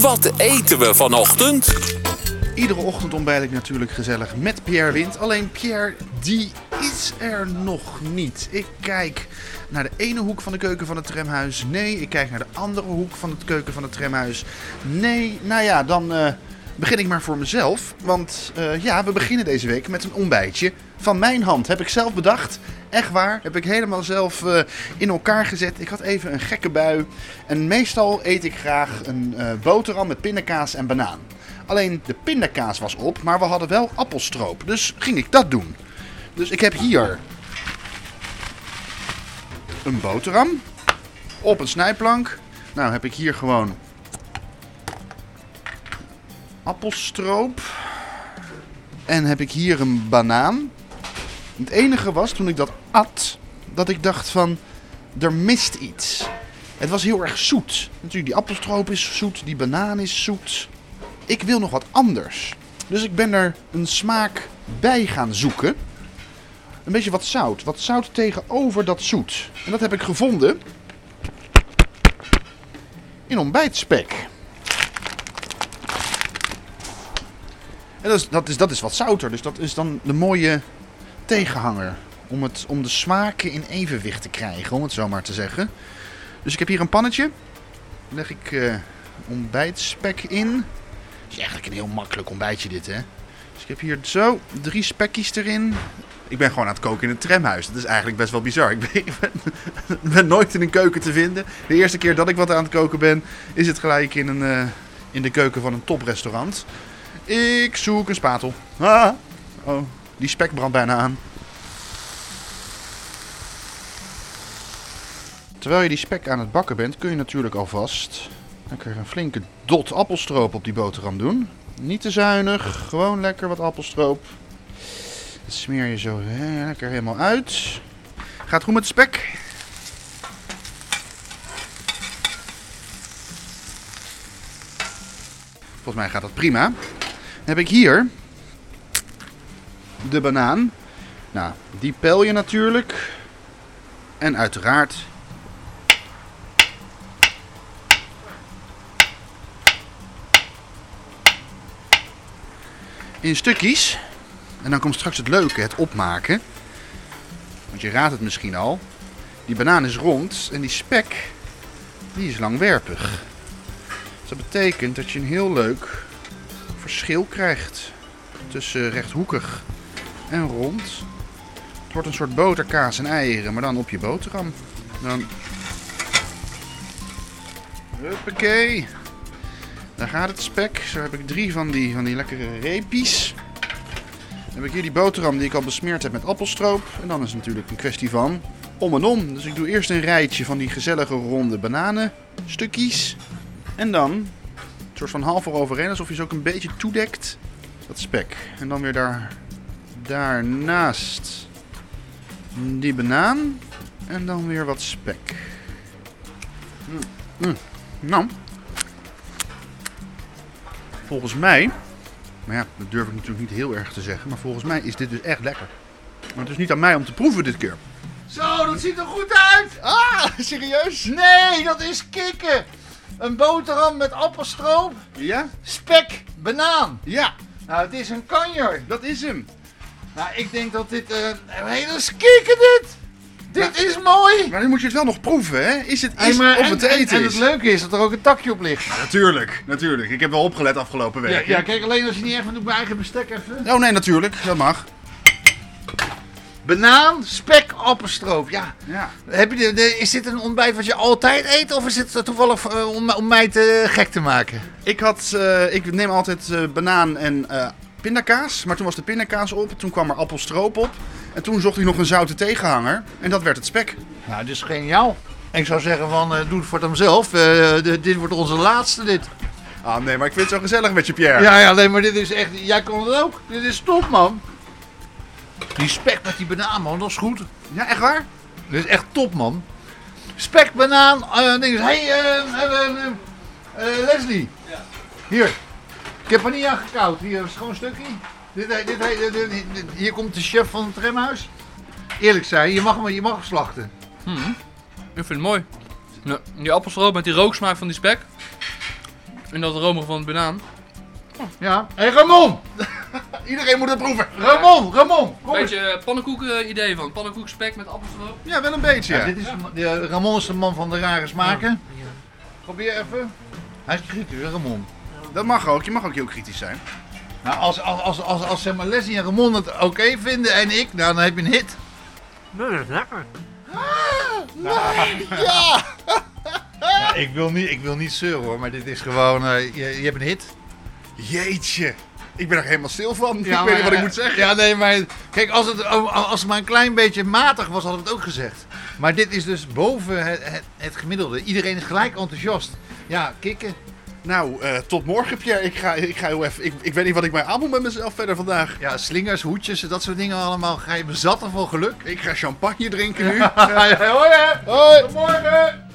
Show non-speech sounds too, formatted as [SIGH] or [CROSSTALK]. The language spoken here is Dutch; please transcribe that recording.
Wat eten we vanochtend? Iedere ochtend ontbijt ik natuurlijk gezellig met Pierre Wind. Alleen Pierre, die is er nog niet. Ik kijk naar de ene hoek van de keuken van het tramhuis. Nee, ik kijk naar de andere hoek van het keuken van het tramhuis. Nee, nou ja, dan eh, begin ik maar voor mezelf. Want eh, ja, we beginnen deze week met een ontbijtje van mijn hand. Heb ik zelf bedacht. Echt waar. Heb ik helemaal zelf eh, in elkaar gezet. Ik had even een gekke bui. En meestal eet ik graag een eh, boterham met pindakaas en banaan. Alleen de pindakaas was op, maar we hadden wel appelstroop. Dus ging ik dat doen. Dus ik heb hier een boterham op een snijplank. Nou heb ik hier gewoon appelstroop. En heb ik hier een banaan. Het enige was toen ik dat at, dat ik dacht van, er mist iets. Het was heel erg zoet. Natuurlijk, die appelstroop is zoet, die banaan is zoet. Ik wil nog wat anders. Dus ik ben er een smaak bij gaan zoeken. Een beetje wat zout. Wat zout tegenover dat zoet. En dat heb ik gevonden in ontbijtspek. En dat is, dat, is, dat is wat zouter. Dus dat is dan de mooie tegenhanger. Om, het, om de smaken in evenwicht te krijgen, om het zo maar te zeggen. Dus ik heb hier een pannetje. Leg ik eh, ontbijtspek in. Het is eigenlijk een heel makkelijk ontbijtje dit, hè. Dus ik heb hier zo drie spekjes erin. Ik ben gewoon aan het koken in een tramhuis. Dat is eigenlijk best wel bizar. [LAUGHS] Ik ben nooit in een keuken te vinden. De eerste keer dat ik wat aan het koken ben, is het gelijk in, een, eh, in de keuken van een toprestaurant. Ik zoek een spatel. Ah. Oh, die spek brandt bijna aan. Terwijl je die spek aan het bakken bent, kun je natuurlijk alvast lekker een flinke dot appelstroop op die boterham doen. Niet te zuinig, gewoon lekker wat appelstroop. Dat smeer je zo lekker helemaal uit. Gaat goed met de spek. Volgens mij gaat dat prima. Dan heb ik hier de banaan. Nou, die pel je natuurlijk. En uiteraard in stukjes. En dan komt straks het leuke, het opmaken. Want je raadt het misschien al. Die banaan is rond en die spek, die is langwerpig. Dus dat betekent dat je een heel leuk verschil krijgt tussen rechthoekig en rond. Het wordt een soort boterkaas en eieren, maar dan op je boterham. Dan... Huppakee. Daar gaat het spek. Zo heb ik drie van die, van die lekkere reepjes. Dan heb ik hier die boterham die ik al besmeerd heb met appelstroop. En dan is het natuurlijk een kwestie van om en om. Dus ik doe eerst een rijtje van die gezellige ronde bananenstukjes. En dan, een soort van half eroverheen, alsof je ze ook een beetje toedekt. Dat spek. En dan weer daar, daarnaast die banaan. En dan weer wat spek. Mm, mm. Nou, volgens mij, maar ja, dat durf ik natuurlijk niet heel erg te zeggen, maar volgens mij is dit dus echt lekker. Maar het is niet aan mij om te proeven dit keer. Zo, dat ziet er goed uit! Ah, serieus? Nee, dat is kikken! Een boterham met appelstroop, Ja? spek, banaan. Ja, Nou, het is een kanjer. dat is hem. Nou, ik denk dat dit... eh hey, dat is kikken dit! Dit is mooi! Maar nu moet je het wel nog proeven, hè? Is het, is of en, het te en- eten en is? het leuke is dat er ook een takje op ligt. Natuurlijk, natuurlijk. Ik heb wel opgelet afgelopen week. ja, kijk, alleen als je niet echt doe ik mijn eigen bestek even. Oh nee, natuurlijk. Dat mag. Banaan, spek, appelstroop. Ja. Ja. Heb je de, de- is dit een ontbijt wat je altijd eet? Of is het toevallig eh, om, om mij te gek te maken? Ik, had, eh, ik neem altijd banaan en pindakaas. Maar toen was de pindakaas op. Toen kwam er appelstroop op. En toen zocht ik nog een zoute tegenhanger. En dat werd het spek. Nou, dit is geniaal. En ik zou zeggen van, eh, doe het voor hemzelf. Eh, de- dit wordt onze laatste dit. Ah nee, maar ik vind het zo gezellig met je, Pierre. Ja, ja, nee, maar dit is echt... Jij kon het ook. Dit is top, man. Die spek met die banaan, man, dat is goed. Ja, echt waar? Dit is echt top, man. Spek, banaan, eh dingen. Hé, hey, eh, eh, eh, eh, Leslie. Hier. Ik heb er niet aan gekoud. Hier is gewoon een stukje. Dit, dit, dit, dit- dit- dit- hier komt de chef van het tramhuis. Eerlijk zijn, je mag hem, je mag hem slachten. Ik vind het mooi. Ja, die appelstroop met die rooksmaak van die spek. En dat romige van de banaan. Ja. Hé, Ramon! [LAUGHS] Iedereen moet het proeven. Ramon, Ramon! Een Kom beetje eh, pannenkoeken idee van. Pannenkoek spek met appels erop. Ja, wel een beetje. Ja, dit is, de- Ramon is de man van de rare smaken. Probeer even. Hij is kritisch, hè, Ramon. Dat mag ook. Je mag ook heel kritisch zijn. Nou, als, als, als, als, als zeg maar Leslie en Ramon het oké vinden en ik, nou, dan heb je een hit. Nee, dat is lekker. [LAUGHS] Ja, ik, wil niet, ik wil niet zeuren hoor, maar dit is gewoon, eh, je, je hebt een hit. Jeetje. Ik ben er helemaal stil van. ik maar, weet niet wat ik moet zeggen. Ja, nee, maar kijk, als het, als het maar een klein beetje matig was, hadden we het ook gezegd. Maar dit is dus boven het, het, het gemiddelde. Iedereen is gelijk enthousiast. Ja, kikken. Nou, eh, tot morgen, Pierre. Ik ga, ik ga heel even. Ik, ik weet niet wat ik mij aan moet met mezelf verder vandaag. Ja, slingers, hoedjes, dat soort dingen allemaal. Ga je bezatten van geluk. Ik ga champagne drinken nu. [LAUGHS] Hoi, hè. Hoi. Tot morgen.